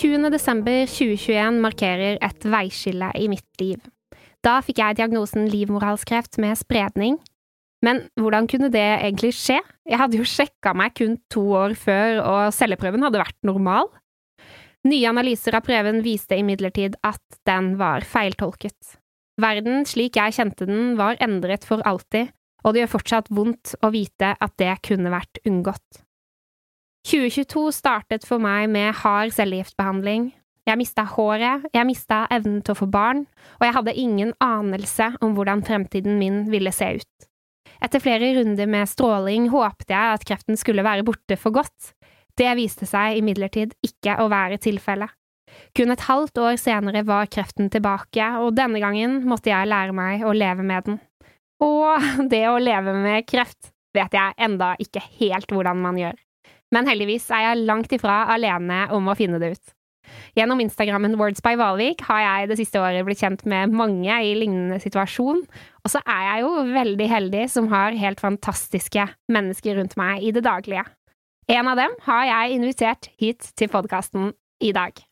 20. desember 2021 markerer et veiskille i mitt liv. Da fikk jeg diagnosen livmorhalskreft med spredning. Men hvordan kunne det egentlig skje? Jeg hadde jo sjekka meg kun to år før, og celleprøven hadde vært normal. Nye analyser av prøven viste imidlertid at den var feiltolket. Verden slik jeg kjente den, var endret for alltid, og det gjør fortsatt vondt å vite at det kunne vært unngått. 2022 startet for meg med hard cellegiftbehandling. Jeg mista håret, jeg mista evnen til å få barn, og jeg hadde ingen anelse om hvordan fremtiden min ville se ut. Etter flere runder med stråling håpte jeg at kreften skulle være borte for godt. Det viste seg imidlertid ikke å være tilfellet. Kun et halvt år senere var kreften tilbake, og denne gangen måtte jeg lære meg å leve med den. Og det å leve med kreft vet jeg enda ikke helt hvordan man gjør. Men heldigvis er jeg langt ifra alene om å finne det ut. Gjennom Instagrammen Words by Valvik har jeg det siste året blitt kjent med mange i lignende situasjon, og så er jeg jo veldig heldig som har helt fantastiske mennesker rundt meg i det daglige. En av dem har jeg invitert hit til podkasten i dag.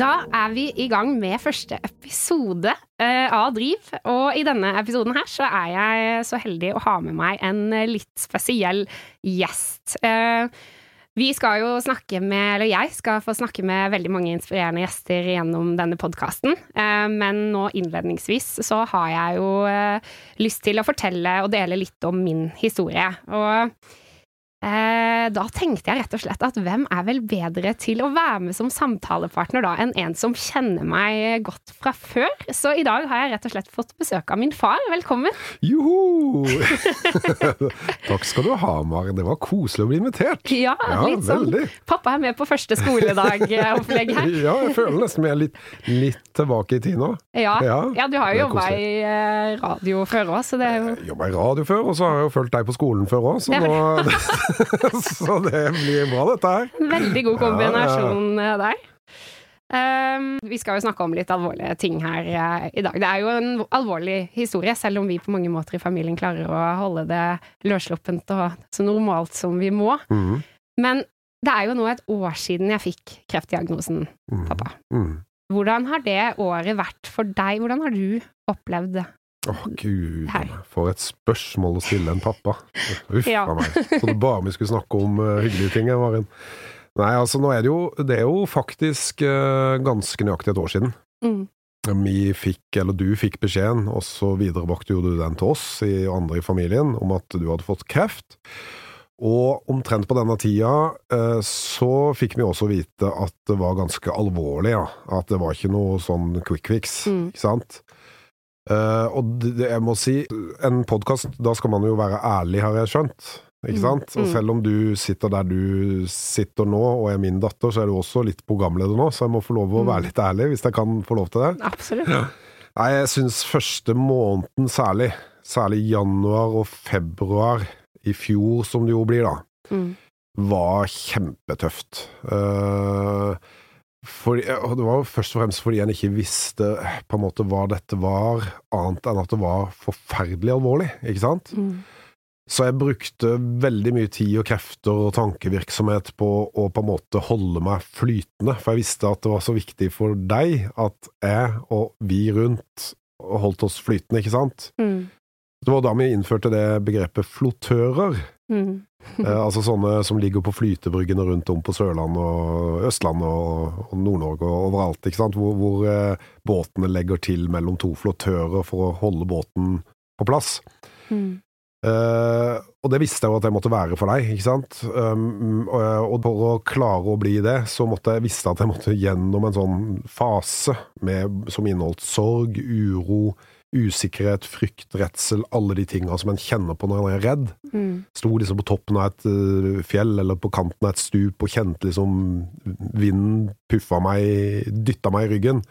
Da er vi i gang med første episode uh, av Driv, og i denne episoden her så er jeg så heldig å ha med meg en litt spesiell gjest. Uh, vi skal jo snakke med, eller jeg skal få snakke med veldig mange inspirerende gjester gjennom denne podkasten, men nå innledningsvis så har jeg jo lyst til å fortelle og dele litt om min historie. Og Eh, da tenkte jeg rett og slett at hvem er vel bedre til å være med som samtalepartner da, enn en som kjenner meg godt fra før? Så i dag har jeg rett og slett fått besøk av min far. Velkommen! Joho! Takk skal du ha, Maren. Det var koselig å bli invitert. Ja, ja litt sånn veldig. pappa er med på første skoledag-opplegg her. ja, jeg føler nesten vi er litt, litt tilbake i tid nå. Ja, ja. ja du har jo jobba i eh, radio før òg, så det er jo Jobba i radio før, og så har jeg jo fulgt deg på skolen før òg, så nå så det blir bra, dette her. Veldig god kombinasjon ja, ja. Der. Um, vi skal jo snakke om litt alvorlige ting her uh, i dag. Det er jo en alvorlig historie, selv om vi på mange måter i familien klarer å holde det løssluppent og så normalt som vi må. Mm. Men det er jo nå et år siden jeg fikk kreftdiagnosen, mm. pappa. Mm. Hvordan har det året vært for deg? Hvordan har du opplevd? Å, oh, gud For et spørsmål å stille en pappa. Uff a ja. meg. Trodde bare vi skulle snakke om uh, hyggelige ting, Marin. Nei, altså, nå er det jo Det er jo faktisk uh, ganske nøyaktig et år siden. Mm. Vi fikk, eller du fikk beskjeden, og så viderebrakte du den til oss i andre i familien, om at du hadde fått kreft. Og omtrent på denne tida uh, så fikk vi også vite at det var ganske alvorlig, ja. At det var ikke noe sånn quick fix, mm. ikke sant. Uh, og det, jeg må si, en podkast, da skal man jo være ærlig, har jeg skjønt. Ikke mm. sant? Og mm. selv om du sitter der du sitter nå, og er min datter, så er du også litt programleder nå, så jeg må få lov å være mm. litt ærlig, hvis jeg kan få lov til det. Absolutt. Ja. Nei, jeg syns første måneden særlig, særlig januar og februar i fjor, som det jo blir, da, mm. var kjempetøft. Uh, fordi, og det var jo først og fremst fordi en ikke visste på en måte hva dette var, annet enn at det var forferdelig alvorlig, ikke sant? Mm. Så jeg brukte veldig mye tid og krefter og tankevirksomhet på å på en måte holde meg flytende, for jeg visste at det var så viktig for deg at jeg og vi rundt holdt oss flytende, ikke sant? Mm. Det var da vi innførte det begrepet flottører. Mm. eh, altså sånne som ligger på flytebryggene rundt om på Sørlandet og Østlandet og, Nord-Norge og overalt, ikke sant? hvor, hvor eh, båtene legger til mellom to flottører for å holde båten på plass. Mm. Eh, og det visste jeg jo at jeg måtte være for deg, ikke sant. Um, og, og, for å klare å bli det, så måtte jeg visste at jeg måtte gjennom en sånn fase med, som inneholdt sorg, uro, usikkerhet, frykt, redsel, alle de tinga som en kjenner på når en er redd. Mm. Sto liksom på toppen av et uh, fjell eller på kanten av et stup og kjente liksom vinden puffa meg, dytta meg i ryggen.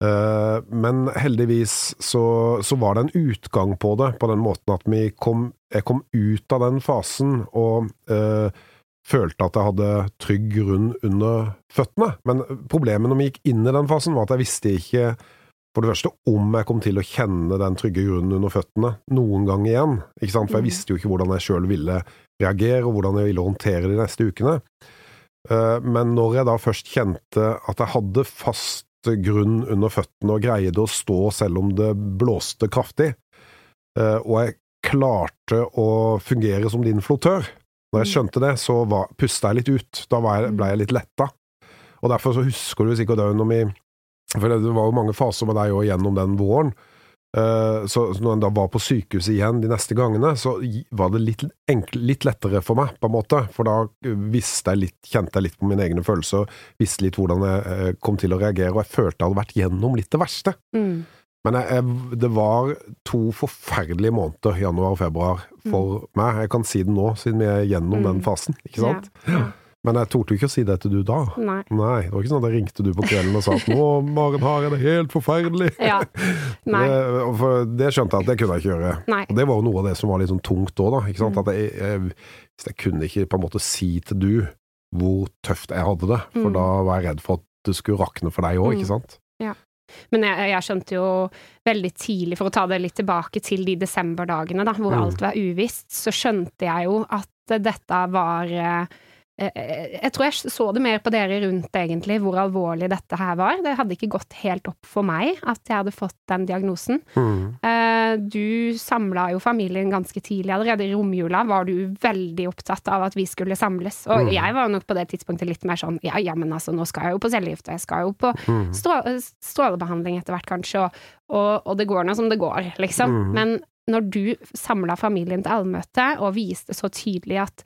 Uh, men heldigvis så, så, var det en utgang på det, på den måten at kom, jeg kom ut av den fasen og uh, følte at jeg hadde trygg grunn under føttene. Men problemet når vi gikk inn i den fasen, var at jeg visste ikke for det første om jeg kom til å kjenne den trygge grunnen under føttene noen gang igjen. Ikke sant? For jeg mm. visste jo ikke hvordan jeg sjøl ville reagere, og hvordan jeg ville håndtere de neste ukene. Eh, men når jeg da først kjente at jeg hadde fast grunn under føttene og greide å stå selv om det blåste kraftig, eh, og jeg klarte å fungere som din flottør, når jeg mm. skjønte det, så pusta jeg litt ut. Da jeg, ble jeg litt letta. Og derfor så husker du sikkert òg når vi For det var jo mange faser med deg òg gjennom den våren. Eh, så når en da var på sykehuset igjen de neste gangene, så var det litt, enkle, litt lettere for meg, på en måte. For da visste jeg litt, kjente jeg litt på mine egne følelser, visste litt hvordan jeg eh, kom til å reagere, og jeg følte jeg hadde vært gjennom litt det verste. Mm. Men jeg, jeg, det var to forferdelige måneder, januar og februar, for mm. meg. Jeg kan si det nå, siden vi er gjennom mm. den fasen, ikke sant? Ja. ja. Men jeg torde ikke å si det til du da. Nei. Nei. Det var ikke sånn at jeg ringte du på kvelden og sa at 'nå, Maren har jeg det helt forferdelig'. Ja. Nei. Det, for det skjønte jeg at det kunne jeg ikke gjøre. Nei. Og det var jo noe av det som var litt sånn tungt òg, da. Ikke sant? Mm. At jeg, jeg, jeg, kunne ikke på en måte si til du hvor tøft jeg hadde det, for mm. da var jeg redd for at det skulle rakne for deg òg, ikke mm. sant? Ja. Men jeg, jeg, skjønte jo veldig tidlig, for å ta det litt tilbake til de desemberdagene da, hvor mm. alt var uvisst, så skjønte jeg jo at dette var eh, jeg tror jeg så det mer på dere rundt, egentlig, hvor alvorlig dette her var. Det hadde ikke gått helt opp for meg at jeg hadde fått den diagnosen. Mm. Eh, du samla jo familien ganske tidlig. Allerede i romjula var du veldig opptatt av at vi skulle samles. Og mm. jeg var nok på det tidspunktet litt mer sånn ja, ja, men altså, nå skal jeg jo på cellegift, og jeg skal jo på mm. strå strålebehandling etter hvert, kanskje, og, og, og det går nå som det går, liksom. Mm. Men når du samla familien til allmøte og viste så tydelig at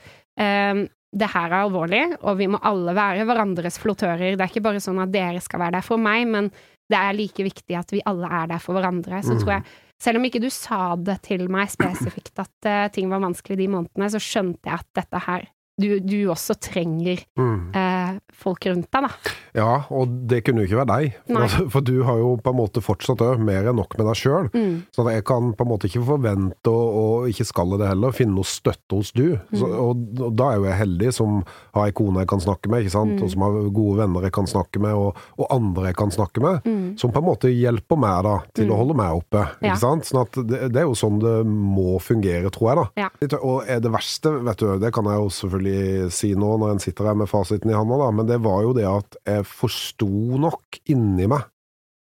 det her er alvorlig, og vi må alle være hverandres flottører. Det er ikke bare sånn at dere skal være der for meg, men det er like viktig at vi alle er der for hverandre. Så mm. tror jeg, selv om ikke du sa det til meg spesifikt at uh, ting var vanskelig de månedene, så skjønte jeg at dette her du, du også trenger mm. eh, folk rundt deg, da. Ja, og det kunne jo ikke være deg. For, for, du har jo på en måte fortsatt òg mer enn nok med deg sjøl. Mm. Så jeg kan på en måte ikke forvente, og, og ikke skal det heller, finne noe støtte hos du. Mm. Så, og, og, da er jo jeg heldig som har ei kone jeg kan snakke med, ikke sant? Mm. og som har gode venner jeg kan snakke med, og, og andre jeg kan snakke med. Mm. Som på en måte hjelper meg da, til å mm. holde meg oppe. Ikke ja. sant? Sånn at det, det, er jo sånn det må fungere, tror jeg. da. Ja. Og er det verste, vet du, det kan jeg jo selvfølgelig si nå når en sitter her med fasiten i handa, men det var jo det at jeg forsto nok inni meg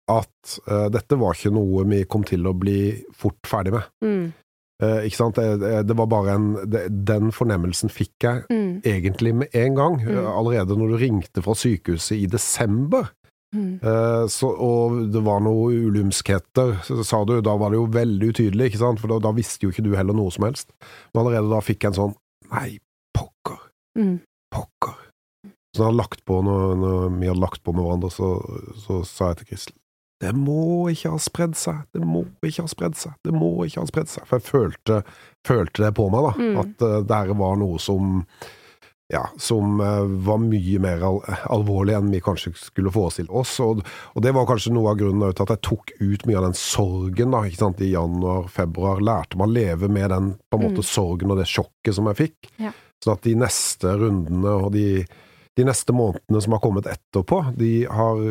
at uh, dette var ikke noe vi kom til å bli fort ferdig med. Mm. Uh, ikke sant? Det, det, var bare en det, Den fornemmelsen fikk jeg mm. egentlig med en gang. Mm. Uh, allerede når du ringte fra sykehuset i desember. Mm. Så, og det var noen ulumskheter, sa du. Da var det jo veldig utydelig, ikke sant? for da, da, visste jo ikke du heller noe som helst. Men allerede da fikk jeg en sånn Nei, pokker. Mm. Pokker. Så når, lagt på, når, når, vi hadde lagt på med hverandre, så, så sa jeg til Kristel det må ikke ha spredd seg, det må ikke ha spredd seg, det må ikke ha spredd seg. For jeg følte, følte det på meg, da. Mm. At uh, det var noe som ja, som uh, var mye mer al alvorlig enn vi kanskje skulle forestille oss. Og, og, det var kanskje noe av grunnen til at jeg tok ut mye av den sorgen da, sant, i januar-februar. Lærte meg å leve med den på en måte mm. sorgen og det sjokket som jeg fikk. Ja. Sånn at de neste rundene og de, de, neste månedene som har kommet etterpå, de har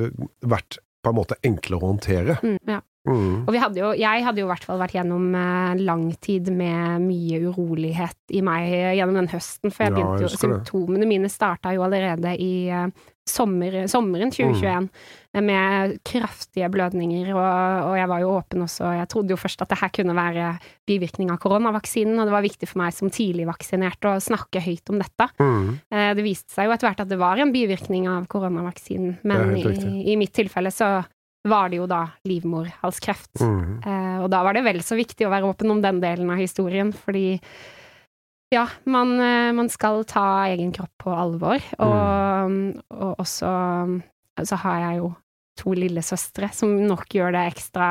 vært på en måte enklere å håndtere. Mm, ja. Mm. Og hadde jo, jeg hadde jo i hvert fall vært gjennom eh, lang tid med mye urolighet i meg gjennom den høsten, for jeg begynte jo, symptomene mine starta jo allerede i uh, sommer, sommeren 2021 mm. med kraftige blødninger, og, og, jeg var jo åpen også. Jeg trodde jo først at det her kunne være bivirkning av koronavaksinen, og det var viktig for meg som tidligvaksinert å snakke høyt om dette. Mm. Eh, det viste seg jo etter hvert at det var en bivirkning av koronavaksinen, men i, i mitt tilfelle så var det jo da livmorhalskreft. Mm. Eh, og da var det vel så viktig å være åpen om den delen av historien, fordi ja, man, eh, man, skal ta egen kropp på alvor, og, mm. og også så har jeg jo to lillesøstre som nok gjør det ekstra,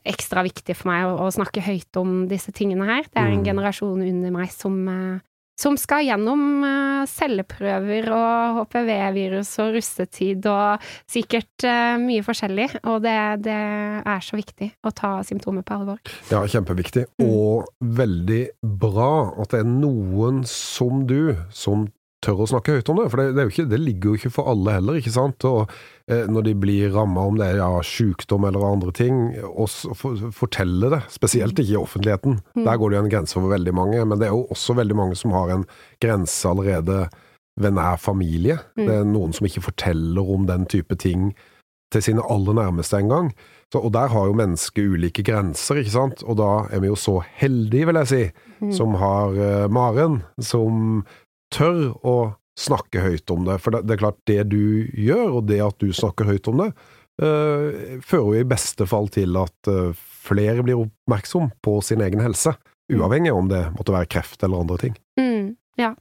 ekstra viktig for meg å, å, snakke høyt om disse tingene her. Det er en mm. generasjon under meg som, eh, som skal gjennom uh, celleprøver og HPV-virus og russetid og sikkert uh, mye forskjellig, og det, det, er så viktig å ta symptomer på alvor. Ja, kjempeviktig, mm. og veldig bra at det er noen som du, som tør å snakke høyt om det. For det, det, ikke, det ligger jo ikke for alle heller, ikke sant. Og eh, når de blir ramma om det er ja, sykdom eller andre ting, og for, fortelle det. Spesielt ikke i offentligheten. Mm. Der går det jo en grense for veldig mange. Men det er jo også veldig mange som har en grense allerede ved nær familie. Mm. Det er noen som ikke forteller om den type ting til sine aller nærmeste engang. Og der har jo mennesket ulike grenser, ikke sant. Og da er vi jo så heldige, vil jeg si, mm. som har uh, Maren, som tør å snakke høyt om det. For det, det, er klart, det du gjør, og det at du snakker høyt om det, uh, fører jo i beste fall til at uh, flere blir oppmerksom på sin egen helse. Mm. Uavhengig om det måtte være kreft eller andre ting. Mm, ja.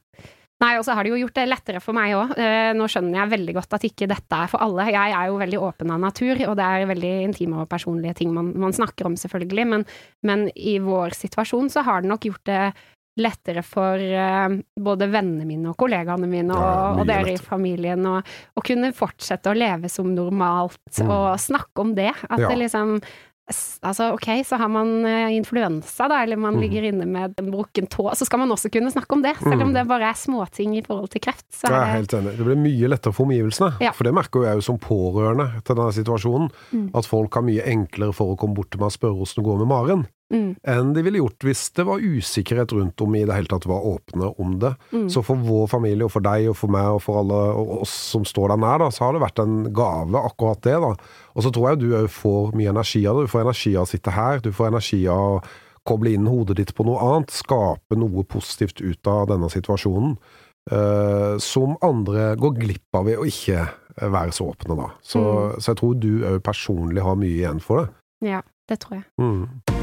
Nei, og så har det jo gjort det lettere for meg òg. Eh, nå skjønner jeg veldig godt at ikke dette er for alle. Jeg er jo veldig åpen av natur, og det er veldig intime og personlige ting man, man snakker om, selvfølgelig. Men, men, i vår situasjon så har det nok gjort det lettere for uh, både vennene mine og kollegaene mine og, og dere i familien å kunne fortsette å leve som normalt mm. og snakke om det. At ja. det liksom Altså, ok, så har man eh, influensa, da, eller man mm. ligger inne med en brukken tå, så skal man også kunne snakke om det, selv om mm. det bare er småting i forhold til kreft. Så jeg er helt enig. Det blir mye lettere for omgivelsene, ja. for det merker jeg jo som pårørende til denne situasjonen, mm. at folk har mye enklere for å komme bort til meg og spørre hvordan det går med Maren mm. enn de ville gjort hvis det var usikkerhet rundt om i det hele tatt var åpne om det. Mm. Så for vår familie, og for deg og for meg og for alle og oss som står der nær, da, så har det vært en gave, akkurat det. da. Og så tror jeg du òg får mye energi av det. Du får energi av å sitte her, du får energi av å koble inn hodet ditt på noe annet, skape noe positivt ut av denne situasjonen. Uh, som andre går glipp av ved å ikke være så åpne, da. Så, mm. så jeg tror du òg personlig har mye igjen for det. Ja, det tror jeg. Mm.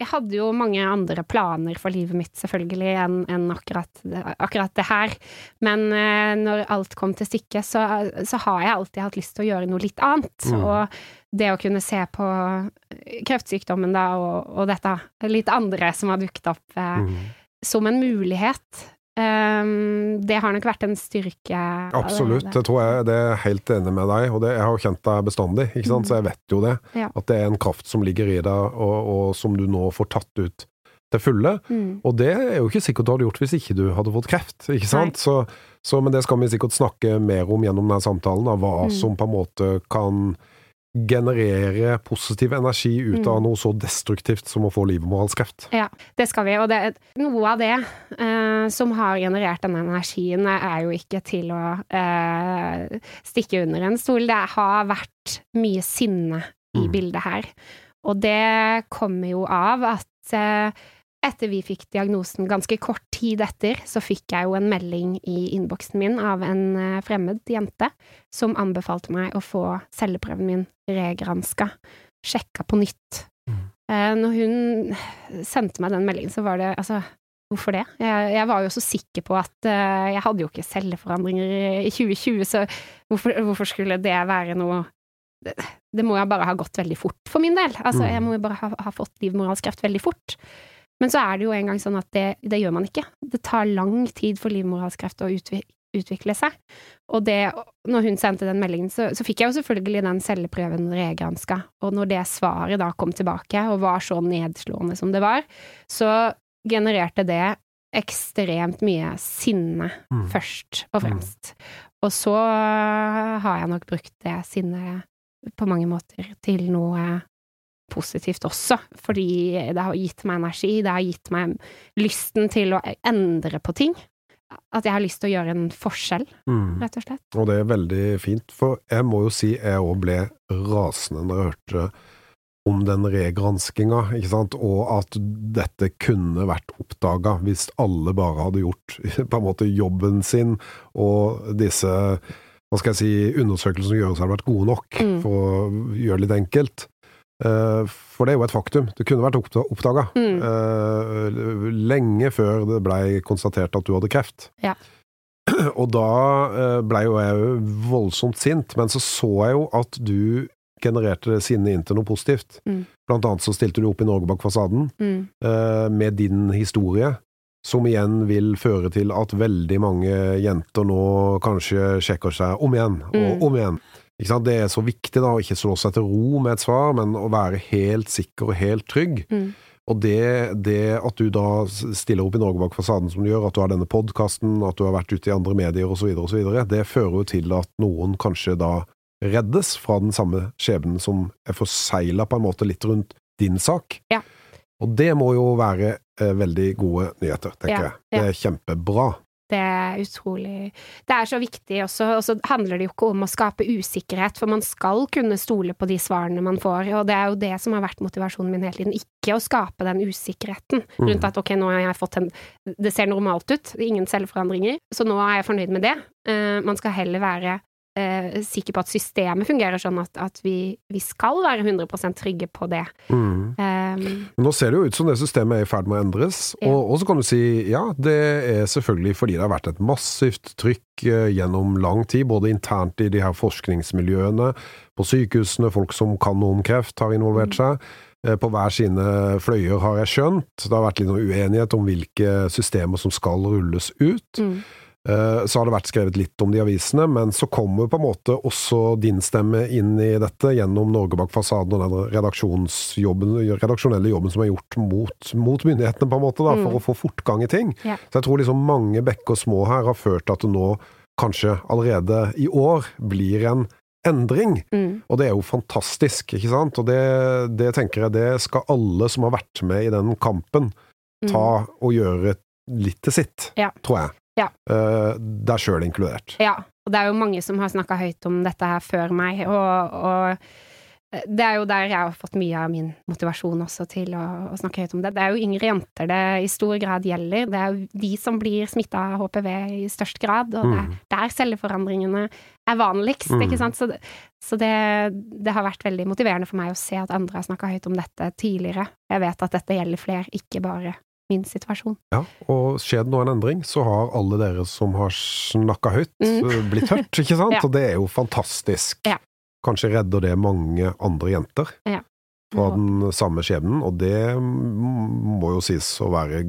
Jeg hadde jo mange andre planer for livet mitt, selvfølgelig, enn en akkurat, akkurat, det her. Men uh, når alt kom til stykket, så, så, har jeg alltid hatt lyst til å gjøre noe litt annet. Mm. Og det å kunne se på kreftsykdommen da, og, og dette litt andre som har dukket opp, uh, mm. som en mulighet Um, det har nok vært en styrke. Absolutt, det tror jeg. Det er helt enig med deg, og det, jeg har jo kjent deg bestandig, ikke sant? Mm. så jeg vet jo det. Ja. At det er en kraft som ligger i deg, og, og som du nå får tatt ut til fulle. Mm. Og det er jo ikke sikkert du hadde gjort hvis ikke du hadde fått kreft, ikke sant. Så, så, men det skal vi sikkert snakke mer om gjennom denne samtalen, da, hva mm. som på en måte kan generere positiv energi ut av mm. noe så destruktivt som å få livmorhalskreft. Ja, det skal vi. Og det, noe av det eh, som har generert denne energien, er jo ikke til å eh, stikke under en stol. Det har vært mye sinne i mm. bildet her. Og det kommer jo av at eh, etter vi fikk diagnosen, ganske kort tid etter, så fikk jeg jo en melding i innboksen min av en eh, fremmed jente som anbefalte meg å få celleprøven min regranska, sjekka på nytt. Mm. Eh, når hun sendte meg den meldingen, så var det altså Hvorfor det? Jeg, jeg, var jo så sikker på at uh, jeg hadde jo ikke celleforandringer i 2020, så hvorfor, hvorfor skulle det være noe det, det, må jeg bare ha gått veldig fort for min del. Altså, mm. jeg må jo bare ha, ha fått livmorhalskreft veldig fort. Men så er det jo engang sånn at det, det, gjør man ikke. Det tar lang tid for livmorhalskreft å utvikle seg. Og det, når hun sendte den meldingen, så, så fikk jeg jo selvfølgelig den celleprøven regranska. Og når det svaret da kom tilbake, og var så nedslående som det var, så genererte det ekstremt mye sinne mm. først og mm. fremst. Og så har jeg nok brukt det sinnet på mange måter til noe positivt også, fordi det har gitt meg energi, det har gitt meg lysten til å endre på ting. At jeg har lyst til å gjøre en forskjell, mm. rett og slett. Og det er veldig fint, for jeg må jo si jeg òg ble rasende når jeg hørte om den regranskinga, ikke sant, og at dette kunne vært oppdaga hvis alle bare hadde gjort på en måte jobben sin, og disse hva skal jeg si, undersøkelsene som gjøres hadde vært gode nok, mm. for å gjøre det litt enkelt. Eh, for det er jo et faktum. Det kunne vært oppdaga mm. uh, lenge før det blei konstatert at du hadde kreft. Ja. Og da uh, blei jo jeg voldsomt sint, men så så jeg jo at du genererte sinnet inn til noe positivt. Mm. Blant annet så stilte du opp i Norge bak fasaden mm. med din historie, som igjen vil føre til at veldig mange jenter nå kanskje sjekker seg om igjen og mm. om igjen. Det er så viktig da, å ikke slå seg til ro med et svar, men å være helt sikker og helt trygg. Mm. Og det, det, at du da stiller opp i Norge bak fasaden som du gjør, at du har denne podkasten, at du har vært ute i andre medier osv., osv., det fører jo til at noen kanskje da reddes fra den samme skjebnen som er forsegla på en måte litt rundt din sak. Ja. Og det må jo være eh, veldig gode nyheter, tenker Ja, jeg. Det er kjempebra. Det er utrolig Det er så viktig også, og så handler det jo ikke om å skape usikkerhet, for man skal kunne stole på de svarene man får, og det er jo det som har vært motivasjonen min hele tiden. Ikke å skape den usikkerheten rundt at ok, nå har jeg fått en Det ser normalt ut, ingen selvforandringer, så nå er jeg fornøyd med det. Eh, man skal heller være eh, sikker på at systemet fungerer sånn at, at vi, vi skal være 100% trygge på det. Mm. Um, Nå ser det jo ut som det systemet er i ferd med å endres, Ja. og, og så kan du si ja, det er selvfølgelig fordi det har vært et massivt trykk eh, gjennom lang tid, både internt i de her forskningsmiljøene, på sykehusene, folk som kan noe om kreft har involvert seg. Eh, På hver sine fløyer har jeg skjønt. Det har vært litt noe uenighet om hvilke systemer som skal rulles ut. mm, Så har det vært skrevet litt om de avisene, men så kommer på en måte også din stemme inn i dette gjennom Norge bak fasaden og den redaksjonelle jobben som er gjort mot, mot myndighetene, på en måte, da, for å få fortgang i ting. Ja. Så jeg tror liksom mange bekker små her har ført til at det nå kanskje allerede i år blir en endring. mm, Og det er jo fantastisk, ikke sant? Og det, det tenker jeg, det skal alle som har vært med i den kampen, mm. ta og gjøre litt til sitt, Ja. tror jeg. Ja. uh, deg sjøl inkludert. Ja, og det er jo mange som har snakka høyt om dette her før meg, og, og det er jo der jeg har fått mye av min motivasjon også til å, å snakke høyt om det. Det er jo yngre jenter det i stor grad gjelder. Det er jo de som blir smitta av HPV i størst grad, og det er Mm. der celleforandringene er vanligst, Mm. ikke sant. Så, så det, det har vært veldig motiverende for meg å se at andre har snakka høyt om dette tidligere. Jeg vet at dette gjelder flere, ikke bare min situasjon. Ja, og skjer det nå en endring, så har alle dere som har snakka høyt, Mm. eh, blitt hørt, ikke sant? Ja. Og det er jo fantastisk. Ja. Kanskje redder det mange andre jenter Ja. fra den samme skjebnen, og det må jo sies å være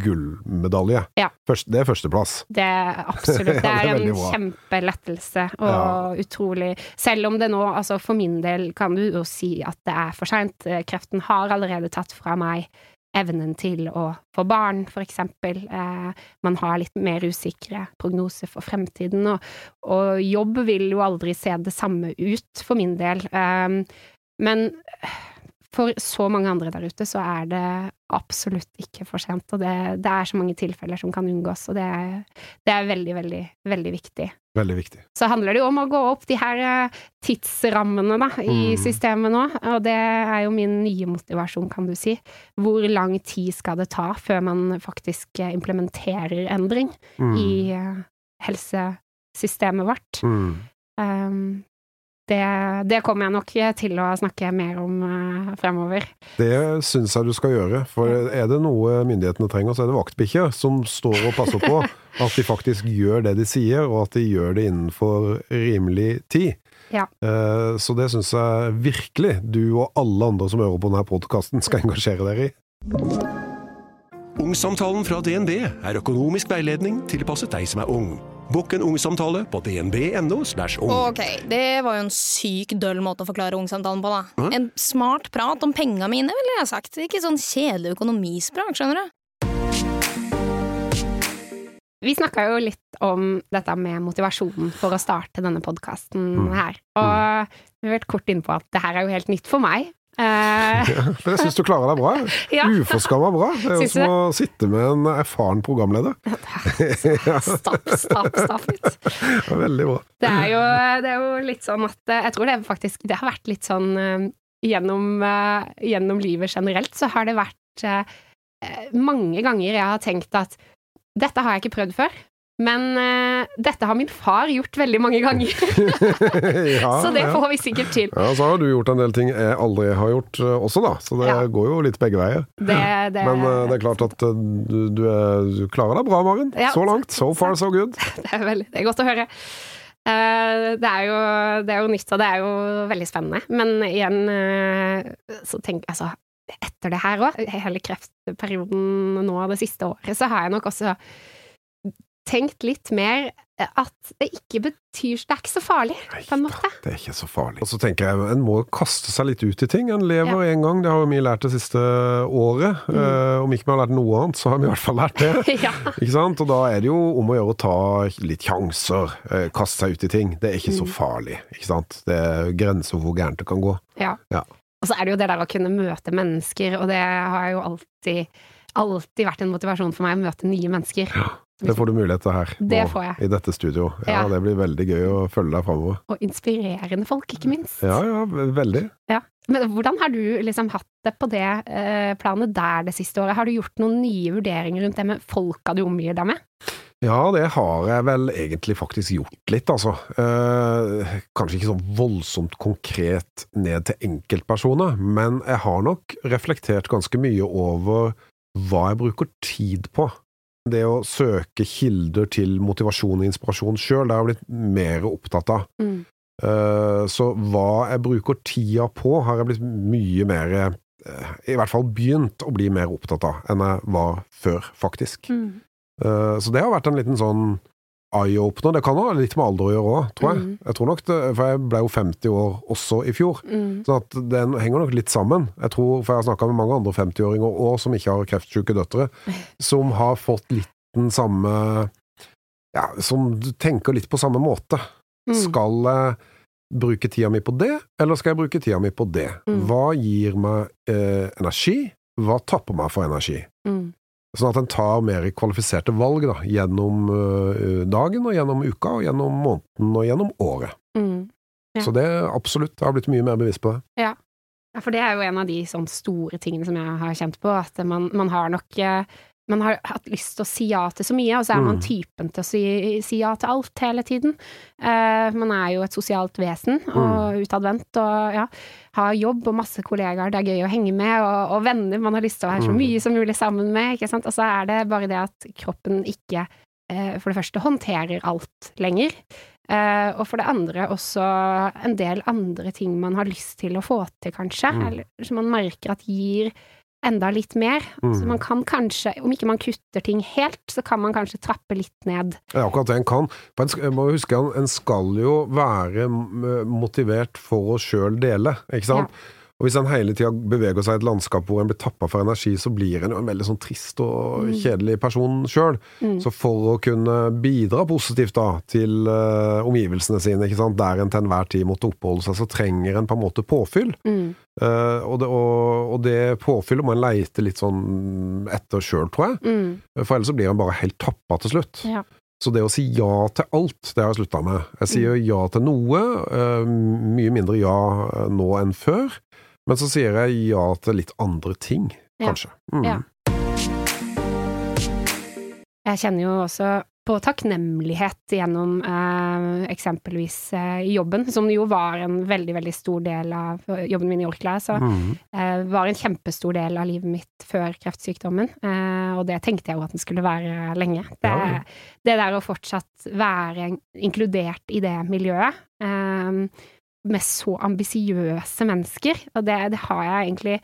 gullmedalje. Ja. Først, det er førsteplass. Det er absolutt. Det er en kjempelettelse og utrolig Selv om det nå, altså for min del, kan du jo si at det er for seint. Kreften har allerede tatt fra meg evnen til å få barn, eksempel. Eh, man har litt mer usikre prognoser for fremtiden, og, og jobb vil jo aldri se det samme ut, for min del. Eh, men for så mange andre der ute så er det absolutt ikke for sent, og det, det er så mange tilfeller som kan unngås, og det er, det er veldig, veldig, veldig viktig. Veldig viktig. Så handler det jo om å gå opp de her eh, tidsrammene da, i Mm. systemet nå, og det er jo min nye motivasjon, kan du si. Hvor lang tid skal det ta før man faktisk eh, implementerer endring Mm. i eh, helsesystemet vårt? Mm. Um, det, det kommer jeg nok til å snakke mer om eh, fremover. Det syns jeg du skal gjøre, for er det noe myndighetene trenger, så er det vaktbikkjer som står og passer på at de faktisk gjør det de sier, og at de gjør det innenfor rimelig tid. Ja. Eh, Så det syns jeg virkelig du og alle andre som hører på denne podkasten skal engasjere dere i. Ungsamtalen fra DNB er økonomisk veiledning tilpasset deg som er ung. Bokk en ungsamtale på dnb.no. ung. Ok, det var jo en syk døll måte å forklare ungsamtalen på, da. Hæ? En smart prat om penga mine, ville jeg sagt. Ikke sånn kjedelig økonomisprat, skjønner du. Vi snakka jo litt om dette med motivasjonen for å starte denne podkasten Mm. her, og vi har vært kort inne på at det her er jo helt nytt for meg. Eh, Ja, jeg syns du klarer deg bra. Ja. Uforskamma bra. Det er jo som å sitte med en erfaren programleder. Stapp, stapp, stapp litt. Er veldig bra. Det er, jo, det er jo litt sånn at eh, Jeg tror det faktisk Det har vært litt sånn eh, gjennom, eh, gjennom livet generelt, så har det vært eh, eh, mange ganger jeg har tenkt at dette har jeg ikke prøvd før. Men uh, dette har min far gjort veldig mange ganger, ja, så det ja. får vi sikkert til. Ja, så har du gjort en del ting jeg aldri har gjort uh, også, da. Så det Ja. går jo litt begge veier. Det, det, Men uh, det er klart at du, du, er, du klarer deg bra, Maren. Ja. Så langt. So far, so good. Det er, veldig, det er godt å høre. Det, er jo, det er jo nytt, og det er jo veldig spennende. Men igjen, så tenk Altså, etter det her òg, hele kreftperioden nå det siste året, så har jeg nok også tenkt litt mer at det ikke betyr Det er ikke så farlig, på en måte. Det er ikke så farlig. Og så tenker jeg, en må kaste seg litt ut i ting. En lever én gang, det har jo vi lært det siste året. Mm. Eh, om ikke vi har lært noe annet, så har vi i hvert fall lært det. Ja. Ikke sant? Og da er det jo om å gjøre å ta litt sjanser, eh, kaste seg ut i ting. Det er ikke Mm. så farlig, ikke sant. Det er grenser for hvor gærent det kan gå. Ja. Ja. Og så er det jo det der å kunne møte mennesker, og det har jeg jo alltid, alltid vært en motivasjon for meg å møte nye mennesker. Ja, Det får du mulighet til her Det nå, får jeg. i dette studio. Ja, Ja. Det blir veldig gøy å følge deg framover. Og inspirerende folk, ikke minst. Ja, ja, veldig. Ja. Men hvordan har du liksom hatt det på det eh, planet der det siste året? Har du gjort noen nye vurderinger rundt det med folka du omgir deg med? Ja, det har jeg vel egentlig faktisk gjort litt, altså. Eh, kanskje ikke så voldsomt konkret ned til enkeltpersoner, men jeg har nok reflektert ganske mye over hva jeg bruker tid på. Det å søke kilder til motivasjon og inspirasjon sjøl, det har jeg blitt mer opptatt av. Mm. Eh, så hva jeg bruker tida på, har jeg blitt mye mer eh, I hvert fall begynt å bli mer opptatt av enn jeg var før, faktisk. Mm. Eh, Så det har vært en liten sånn eye-opener. Det kan ha litt med alder å gjøre òg, tror jeg. Mm. Jeg tror nok det, For jeg ble jo 50 år også i fjor, Mm. så at den henger nok litt sammen. Jeg tror, For jeg har snakka med mange andre 50-åringer òg som ikke har kreftsyke døtre, som har fått litt den samme Ja, som tenker litt på samme måte. Mm. Skal jeg bruke tida mi på det, eller skal jeg bruke tida mi på det? Mm. Hva gir meg eh, energi? Hva tapper meg for energi? Sånn at en tar mer kvalifiserte valg da, gjennom øh, dagen, og gjennom uka, og gjennom måneden, og gjennom året. Mm. Ja. Så det absolutt, jeg har blitt mye mer bevisst på det. Ja, for det er jo en av de sånn store tingene som jeg har kjent på, at man, man har nok eh, man har hatt lyst til å si ja til så mye, og så er man Mm. typen til å si, si ja til alt hele tiden. Uh, man er jo et sosialt vesen, Mm. og utadvendt, og ja, har jobb og masse kollegaer det er gøy å henge med, og, og venner man har lyst til å være så Mm. mye som mulig sammen med, ikke sant. Og så er det bare det at kroppen ikke, uh, for det første, håndterer alt lenger. Uh, og for det andre også en del andre ting man har lyst til å få til, kanskje, Mm. eller som man merker at gir enda litt mer. Mm. Så man kan kanskje, om ikke man kutter ting helt, så kan man kanskje trappe litt ned. Er akkurat det en kan. En, må huske, en- skal jo være motivert for å sjøl dele, ikke sant? Og hvis en hele tida beveger seg i et landskap hvor en blir tappa for energi, så blir en jo en veldig sånn trist og Mm. kjedelig person sjøl. Mm. Så for å kunne bidra positivt da til uh, omgivelsene sine, ikke sant, der en til enhver tid måtte oppholde seg, så trenger en på en måte påfyll. Mm. Uh, og, det, og, og det påfyllet må en leite litt sånn etter sjøl, tror jeg. Mm. For ellers så blir en bare helt tappa til slutt. Ja. Så det å si ja til alt, det har jeg slutta med. Jeg sier ja til noe, eh, mye mindre ja nå enn før. Men så sier jeg ja til litt andre ting, Ja. kanskje. Mm. Ja. Jeg kjenner jo også på takknemlighet gjennom eh, eksempelvis eh, jobben, som jo var en veldig, veldig stor del av jobben min i Orkla. Så Mm. eh, var en kjempestor del av livet mitt før kreftsykdommen, eh, og det tenkte jeg jo at den skulle være lenge. Det, Ja. det der å fortsatt være inkludert i det miljøet, eh, med så ambisiøse mennesker, og det, det har jeg egentlig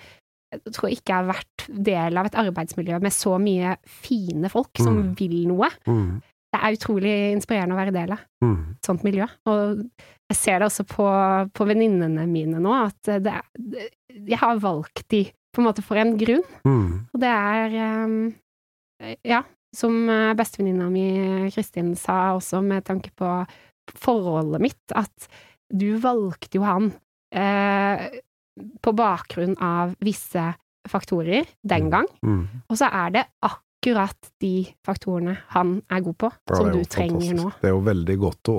jeg tror ikke jeg har vært del av et arbeidsmiljø med så mye fine folk som Mm. vil noe. Mm. Det er utrolig inspirerende å være del av Mm. et sånt miljø. Og jeg ser det også på, på venninnene mine nå, at det det, jeg har valgt de på en måte for en grunn. Mm. Og det er um, Ja, som eh, bestevenninna mi Kristin sa også, med tanke på forholdet mitt, at du valgte jo han eh, på bakgrunn av visse faktorer den gang, Mm. og så er det akkurat de faktorene han er god på, Ja, som du trenger fantastisk. nå. Det er jo veldig godt å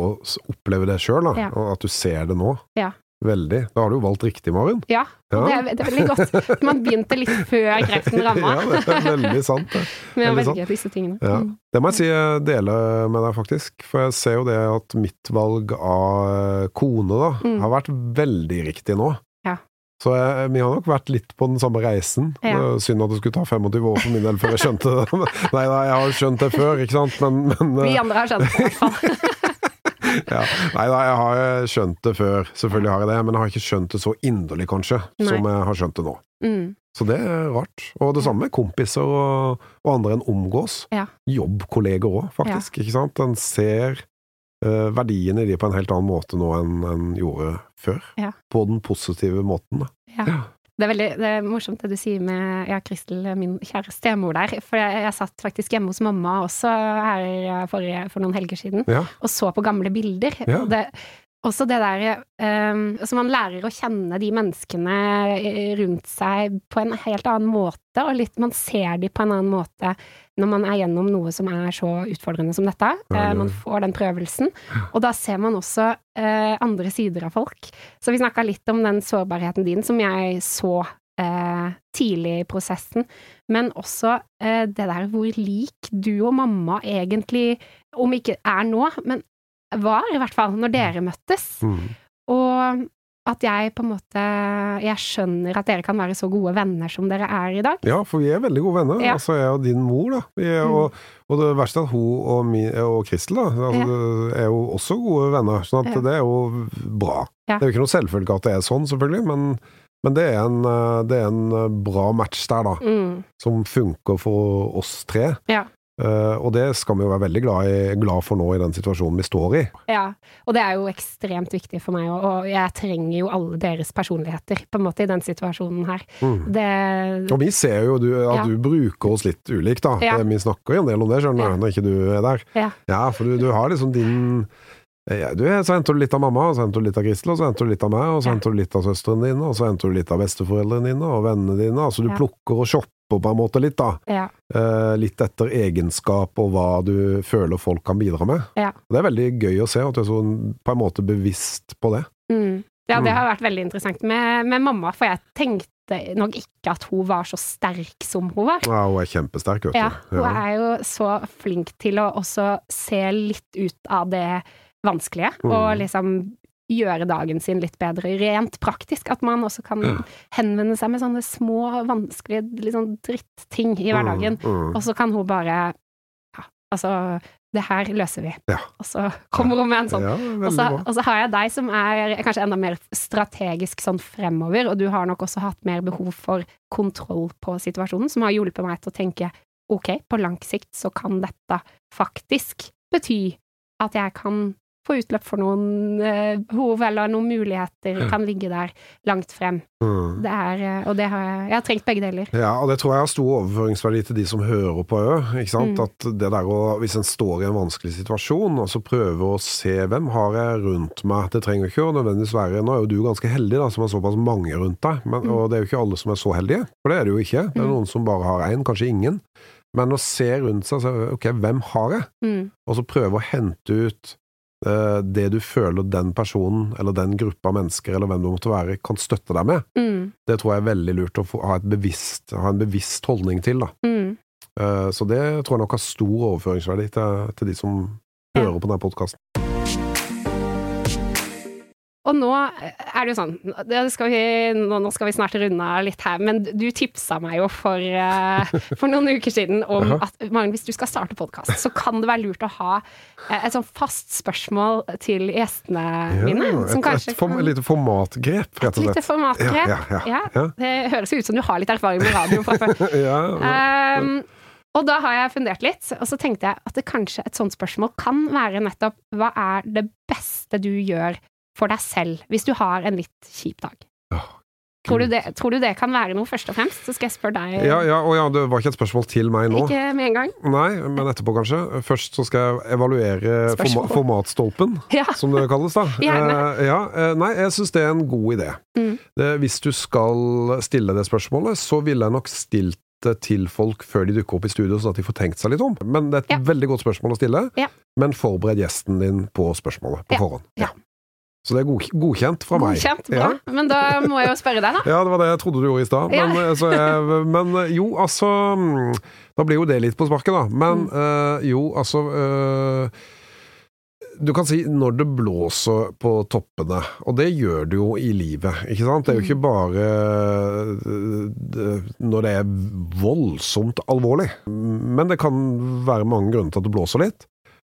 oppleve det sjøl. Ja. Og at du ser det nå. Ja. Veldig. Da har du jo valgt riktig, Maren. Ja, Ja. det, er, det er veldig godt. Man begynte litt før kreften ramma ja, det er veldig sant, det. med å velge disse tingene. Ja. Mm. Det må jeg si jeg deler med deg, faktisk. For jeg ser jo det at mitt valg av kone da, Mm. har vært veldig riktig nå. Ja. Så jeg, vi har nok vært litt på den samme reisen. Ja. Synd at det skulle ta 25 år for min del før jeg skjønte det. Nei, nei, jeg har skjønt det før, ikke sant. Men, men Vi andre har skjønt det, i hvert fall. Ja. Nei da, jeg har skjønt det før. Selvfølgelig har jeg det. Men jeg har ikke skjønt det så inderlig, kanskje, Nei. som jeg har skjønt det nå. Mm. Så det er rart. Og det samme med kompiser og, og andre en omgås. Ja. Jobbkolleger òg, faktisk. Ikke sant? En ser uh, verdien i de på en helt annen måte nå enn en gjorde før. Ja. På den positive måten. Det er veldig det er morsomt det du sier med ja, Kristel, min kjære stemor der. For jeg, jeg satt faktisk hjemme hos mamma også her forrige, for noen helger siden, Ja. og så på gamle bilder. Ja. Det, også det der um, Så man lærer å kjenne de menneskene eh, rundt seg på en helt annen måte, og litt, man ser de på en annen måte når man er gjennom noe som er så utfordrende som dette. Eh, man får den prøvelsen. Og da ser man også eh, andre sider av folk. Så vi snakka litt om den sårbarheten din som jeg så eh, tidlig i prosessen, men også eh, det der hvor lik du og mamma egentlig, om ikke er nå, men var i hvert fall når dere møttes. Mm. Og at jeg på en måte Jeg skjønner at dere kan være så gode venner som dere er i dag. Ja, for vi er veldig gode venner. Ja. Altså, jeg og din mor, da. Vi er, Mm. og, og det verste er at hun og, min, og Kristel da, altså, er jo også gode venner. Sånn at Ja. det er jo bra. Ja. Det er jo ikke noe selvfølge at det er sånn, selvfølgelig, men, men det, er en, eh, det er en eh, bra match der, da. Mm. Som funker for oss tre. Ja. Eh, og det skal vi jo være veldig glad, i, glad for nå i den situasjonen vi står i. Ja, og det er jo ekstremt viktig for meg, og, og jeg trenger jo alle deres personligheter, på en måte, i den situasjonen her. Mm. Det Og vi ser jo du, at Ja. du bruker oss litt ulikt, da. Ja. Vi snakker jo en del om det, skjønner Ja. du, når ikke du er der. Ja. for du, du har liksom din ja, du, Så henter du litt av mamma, og så henter du litt av Kristel, og så henter du litt av meg, og så Ja. henter du litt av søstrene dine, og så henter du litt av besteforeldrene dine og vennene dine. Altså du Ja. plukker og shopper på en måte litt, da. Ja. Eh, litt etter egenskap og hva du føler folk kan bidra med. Ja. Det er veldig gøy å se at du er så på en måte bevisst på det. Mm. Ja, det Mm. har vært veldig interessant med, med mamma, for jeg tenkte nok ikke at hun var så sterk som hun var. Ja, hun er kjempesterk, vet du. Ja, hun er jo så flink til å også se litt ut av det vanskelige, Mm. og liksom gjøre dagen sin litt bedre, rent praktisk. At man også kan Ja. henvende seg med sånne små, vanskelige liksom sånn dritting i hverdagen. Mm, mm. Og så kan hun bare Ja, altså, det her løser vi. Ja. Og så kommer hun med en sånn Ja, og så, og så har jeg deg som er kanskje enda mer strategisk sånn fremover, og du har nok også hatt mer behov for kontroll på situasjonen, som har hjulpet meg til å tenke ok, på lang sikt så kan dette faktisk bety at jeg kan få utløp for noen eh, behov, eller noen muligheter kan ligge der langt frem. Mm. Det er, eh, og det har jeg, jeg har trengt begge deler. Ja, og det tror jeg har stor overføringsverdi til de som hører på òg. Mm. At det der å, hvis en står i en vanskelig situasjon, og så prøve å se hvem har jeg rundt meg Det trenger ikke å nødvendigvis være Nå er jo du ganske heldig, da, som har såpass mange rundt deg, men, Mm. og det er jo ikke alle som er så heldige. For det er det jo ikke. Det er Mm. noen som bare har én, kanskje ingen. Men å se rundt seg, så ok, hvem har jeg? Mm. Og så prøve å hente ut eh, det du føler den personen, eller den gruppa mennesker, eller hvem du måtte være, kan støtte deg med. Mm. Det tror jeg er veldig lurt å ha, et bevisst, ha en bevisst holdning til. Da. Mm. Eh, Så det tror jeg nok har stor overføringsverdi til, til de som Ja. hører på denne podkasten. Og nå er det jo sånn det skal vi, nå, skal vi snart runde av litt her, men du tipsa meg jo for, eh, for noen uker siden om at Magnus, hvis du skal starte podkast, så kan det være lurt å ha eh, et sånn fast spørsmål til gjestene mine. et, Som kanskje et, form, et lite formatgrep, rett Et og lite slett. formatgrep. Ja, ja, ja. ja. Det høres jo ut som du har litt erfaring med radio fra før. ja, ja. Um, og da har jeg fundert litt, og så tenkte jeg at det kanskje et sånt spørsmål kan være nettopp hva er det beste du gjør for deg selv hvis du har en litt kjip dag? Oh, Tror du, det, tror du det kan være noe, først og fremst? Så skal jeg spørre deg. Ja, ja, og ja, det var ikke et spørsmål til meg nå. Ikke med en gang. Nei, men etterpå kanskje. Først så skal jeg evaluere forma formatstolpen, Ja. som det kalles da. Gjerne. Eh, ja, eh, nei, jeg syns det er en god idé. Mm. Det, hvis du skal stille det spørsmålet, så ville jeg nok stilt det til folk før de dukker opp i studio, sånn at de får tenkt seg litt om. Men det er et veldig godt spørsmål å stille. Ja. Men forbered gjesten din på spørsmålet på forhånd. Ja. Så det er godkjent fra meg. Godkjent, bra. Ja. Men da må jeg jo spørre deg, da. Ja, det var det jeg trodde du gjorde i stad. Men, ja. men eh, jo, altså mm, Da blir jo det litt på sparket, da. Men Mm. øh, jo, altså øh, Du kan si når det blåser på toppene, og det gjør det jo i livet, ikke sant? Det er jo ikke bare eh, når det er voldsomt alvorlig, men det kan være mange grunner til at det blåser litt.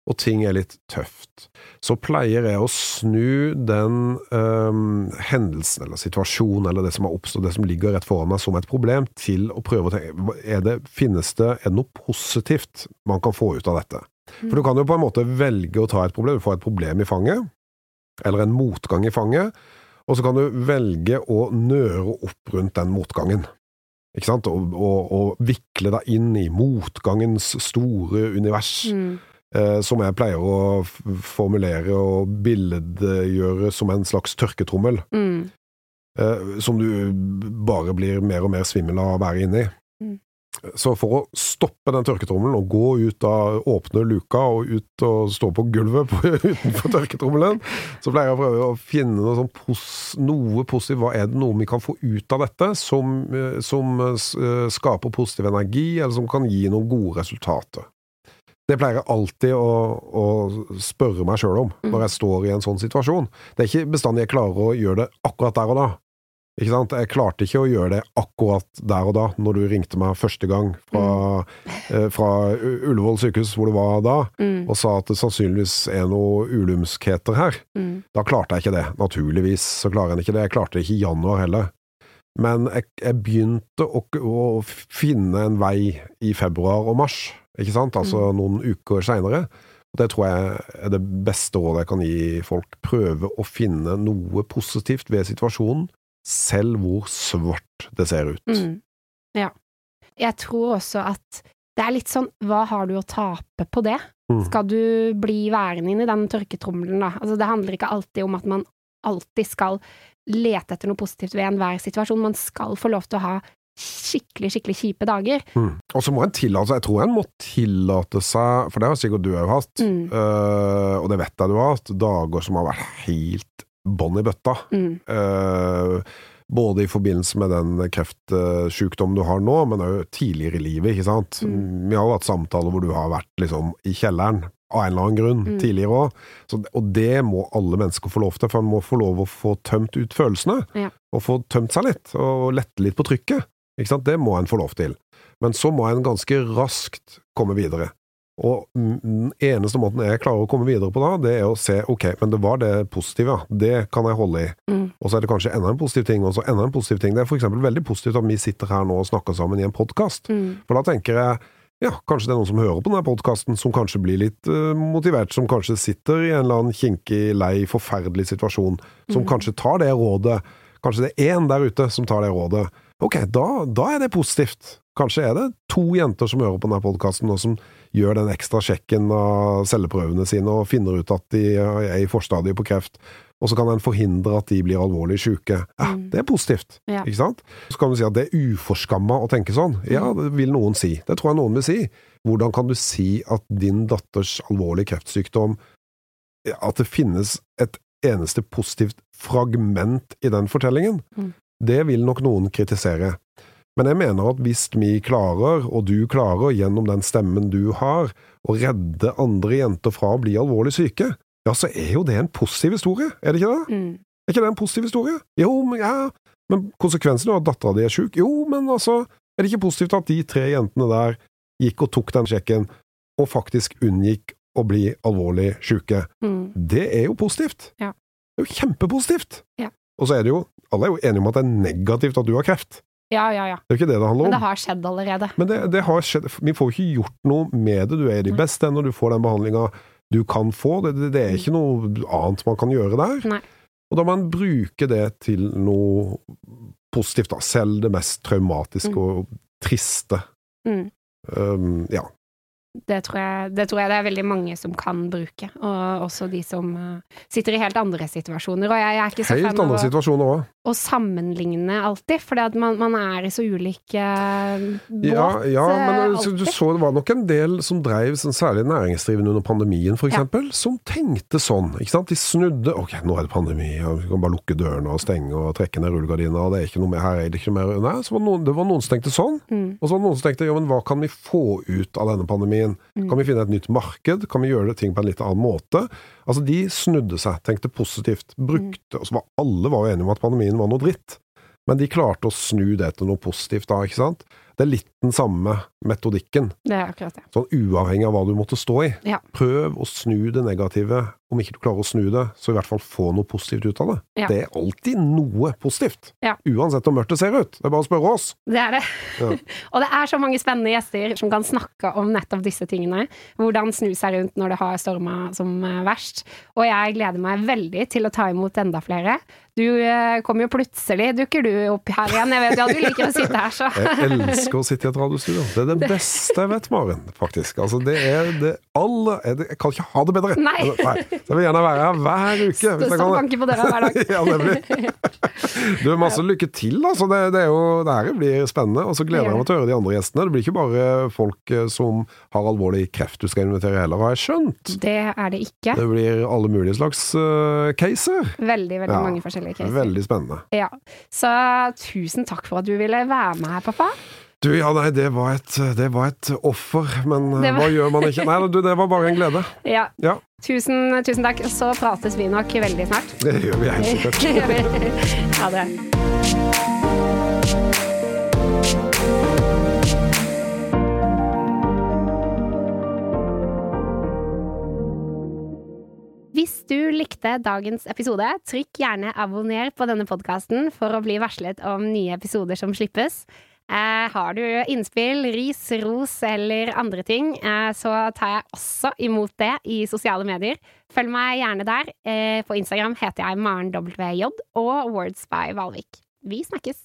Og ting er litt tøft, så pleier jeg å snu den um, hendelsen eller situasjonen eller det som har oppstått, det som ligger rett foran meg som et problem, til å prøve å tenke er det, finnes det, er det noe positivt man kan få ut av dette? For du kan jo på en måte velge å ta et problem, du får et problem i fanget, eller en motgang i fanget, og så kan du velge å nøre opp rundt den motgangen. Ikke sant? Og, og, og vikle deg inn i motgangens store univers. Mm. Eh, som jeg pleier å formulere og billedgjøre som en slags tørketrommel. Mm. Eh, som du bare blir mer og mer svimmel av å være inni. Mm. Så for å stoppe den tørketrommelen og gå ut av åpne luka og ut og stå på gulvet på, utenfor tørketrommelen, så pleier jeg å prøve å finne noe, sånn pos, noe positivt. Hva er det noe vi kan få ut av dette som, eh, som skaper positiv energi, eller som kan gi noen gode resultater? Det pleier jeg alltid å, å spørre meg sjøl om når jeg står i en sånn situasjon. Det er ikke bestandig jeg klarer å gjøre det akkurat der og da. Ikke sant? Jeg klarte ikke å gjøre det akkurat der og da, når du ringte meg første gang fra, mm. eh, fra Ullevål sykehus, hvor du var da, mm. og sa at det sannsynligvis er noe ulumskheter her. Mm. Da klarte jeg ikke det. Naturligvis så klarer jeg ikke det. Jeg klarte det ikke i januar heller. Men jeg, jeg begynte å, å, finne en vei i februar og mars, ikke sant? Altså mm. noen uker seinere. Det tror jeg er det beste rådet jeg kan gi folk. Prøve å finne noe positivt ved situasjonen selv hvor svart det ser ut. Mm. Ja. Jeg tror også at det er litt sånn hva har du å tape på det? Mm. Skal du bli værende inn i den tørketrommelen, da? Altså, det handler ikke alltid om at man alltid skal lete etter noe positivt ved enhver situasjon. Man skal få lov til å ha skikkelig, skikkelig kjipe dager. Mm. Og så må en tillate seg, jeg tror en må tillate seg, for det har sikkert du òg hatt, mm. uh, og det vet jeg du har hatt, dager som har vært helt bånn i bøtta. Mm. Uh, både i forbindelse med den kreftsykdommen du har nå, men òg tidligere i livet. ikke sant? Mm. Vi har hatt samtaler hvor du har vært liksom i kjelleren av en eller annen grunn mm. tidligere òg. Og det må alle mennesker få lov til, for man må få lov å få tømt ut følelsene. Ja. Og få tømt seg litt, og lette litt på trykket. Ikke sant? Det må en få lov til. Men så må en ganske raskt komme videre. Og den eneste måten jeg klarer å komme videre på da, det er å se ok, men det var det positive, det kan jeg holde i. Mm. Og så er det kanskje enda en positiv ting, og så enda en positiv ting. Det er for eksempel veldig positivt at vi sitter her nå og snakker sammen i en podkast. Mm. For da tenker jeg ja, kanskje det er noen som hører på denne podkasten, som kanskje blir litt uh, motivert, som kanskje sitter i en eller annen kinkig, lei, forferdelig situasjon, som mm. kanskje tar det rådet. Kanskje det er én der ute som tar det rådet. Ok, da, da er det positivt. Kanskje er det to jenter som hører på denne podkasten, og som gjør den ekstra sjekken av celleprøvene sine og finner ut at de er i forstadiet på kreft. Og så kan en forhindre at de blir alvorlig syke. Ja, mm. Det er positivt, ja. ikke sant? Så kan du si at det er uforskamma å tenke sånn. Ja, mm. det vil noen si. Det tror jeg noen vil si. Hvordan kan du si at din datters alvorlige kreftsykdom At det finnes et eneste positivt fragment i den fortellingen? Mm. Det vil nok noen kritisere. Men jeg mener at hvis vi klarer, og du klarer, gjennom den stemmen du har, å redde andre jenter fra å bli alvorlig syke, ja, så er jo det en positiv historie, er det ikke det? Mm. Er ikke det en positiv historie? Jo, men ja, men konsekvensen er at dattera di er sjuk? Jo, men altså, er det ikke positivt at de tre jentene der gikk og tok den sjekken, og faktisk unngikk å bli alvorlig sjuke? Mm. Det er jo positivt. Ja. Det er jo kjempepositivt. Ja. Og så er det jo, alle er jo enige om at det er negativt at du har kreft. Ja, ja, ja. Det er jo ikke det det handler om. Men det har skjedd allerede. Men det, det har skjedd. Vi får jo ikke gjort noe med det. Du er i beste når du får den behandlinga du kan få. Det, det, det, er ikke noe annet man kan gjøre der. Nei. Og da må man bruke det til noe positivt, da. Selv det mest traumatiske mm. og triste. Mm. Um, ja. Det tror, jeg, det tror, jeg, det er veldig mange som kan bruke, og også de som uh, sitter i helt andre situasjoner. Og jeg, jeg er ikke så helt fan av å, å, sammenligne alltid, for man, man, er i så ulike uh, båt. Ja, ja men uh, du så det var nok en del som dreiv, sånn, særlig næringsdrivende under pandemien eksempel, ja. som tenkte sånn. ikke sant? De snudde ok, nå er det pandemi, og vi kan bare lukke dørene og stenge og trekke ned rullegardina, og det er ikke noe mer her, er det ikke noe mer Nei, så var noen, det var noen som tenkte sånn, mm. og så var det noen som tenkte ja, men hva kan vi få ut av denne pandemien? Pandemien? Mm. Kan vi finne et nytt marked? Kan vi gjøre ting på en litt annen måte? Altså, de snudde seg, tenkte positivt, brukte Og så var alle var jo enige om at pandemien var noe dritt. Men de klarte å snu det til noe positivt da, ikke sant? Det er litt den samme metodikken, Det er akkurat det. sånn uavhengig av hva du måtte stå i. Ja. Prøv å snu det negative. Om ikke du klarer å snu det, så i hvert fall få noe positivt ut av det. Ja. Det er alltid noe positivt. Ja. Uansett hvor mørkt det ser ut. Det er bare å spørre oss. Det er det. Ja. og det er så mange spennende gjester som kan snakke om nettopp disse tingene. Hvordan snu seg rundt når det har storma som eh, verst. Og jeg gleder meg veldig til å ta imot enda flere. Du eh, kommer jo plutselig, dukker du opp her igjen. Jeg vet jo at du liker å sitte her, så Jeg elsker å sitte i et radiostudio. Det er det beste jeg vet, Maren, faktisk. Altså, det er det aller Jeg kan ikke ha det bedre. Nei. Altså, nei. Så jeg vil gjerne være her hver uke. Hvis jeg står banker på døra hver dag. ja, nemlig. Du, masse lykke til. Altså. Det, det, er jo, det her blir spennende. Og så gleder jeg meg til å høre de andre gjestene. Det blir ikke bare folk eh, som har alvorlig kreft du skal invitere heller, har jeg skjønt. Det er det ikke. Det blir alle mulige slags uh, caser. Veldig, veldig Ja. mange forskjellige caser. Veldig spennende. Ja. Så tusen takk for at du ville være med her, pappa. Du, ja, nei, det var et, det var et offer, men eh, var- hva gjør man ikke? Nei, du, det var bare en glede. Ja. Ja, Tusen, tusen takk. Så prates vi nok veldig snart. det gjør vi helt sikkert. ha det. Hvis du likte dagens episode, trykk gjerne abonner på denne podkasten for å bli varslet om nye episoder som slippes. Eh, har du innspill, ris, ros eller andre ting, eh, så tar jeg også imot det i sosiale medier. Følg meg gjerne der. Eh, på Instagram heter jeg Maren WJ og Words by Valvik. Vi snakkes!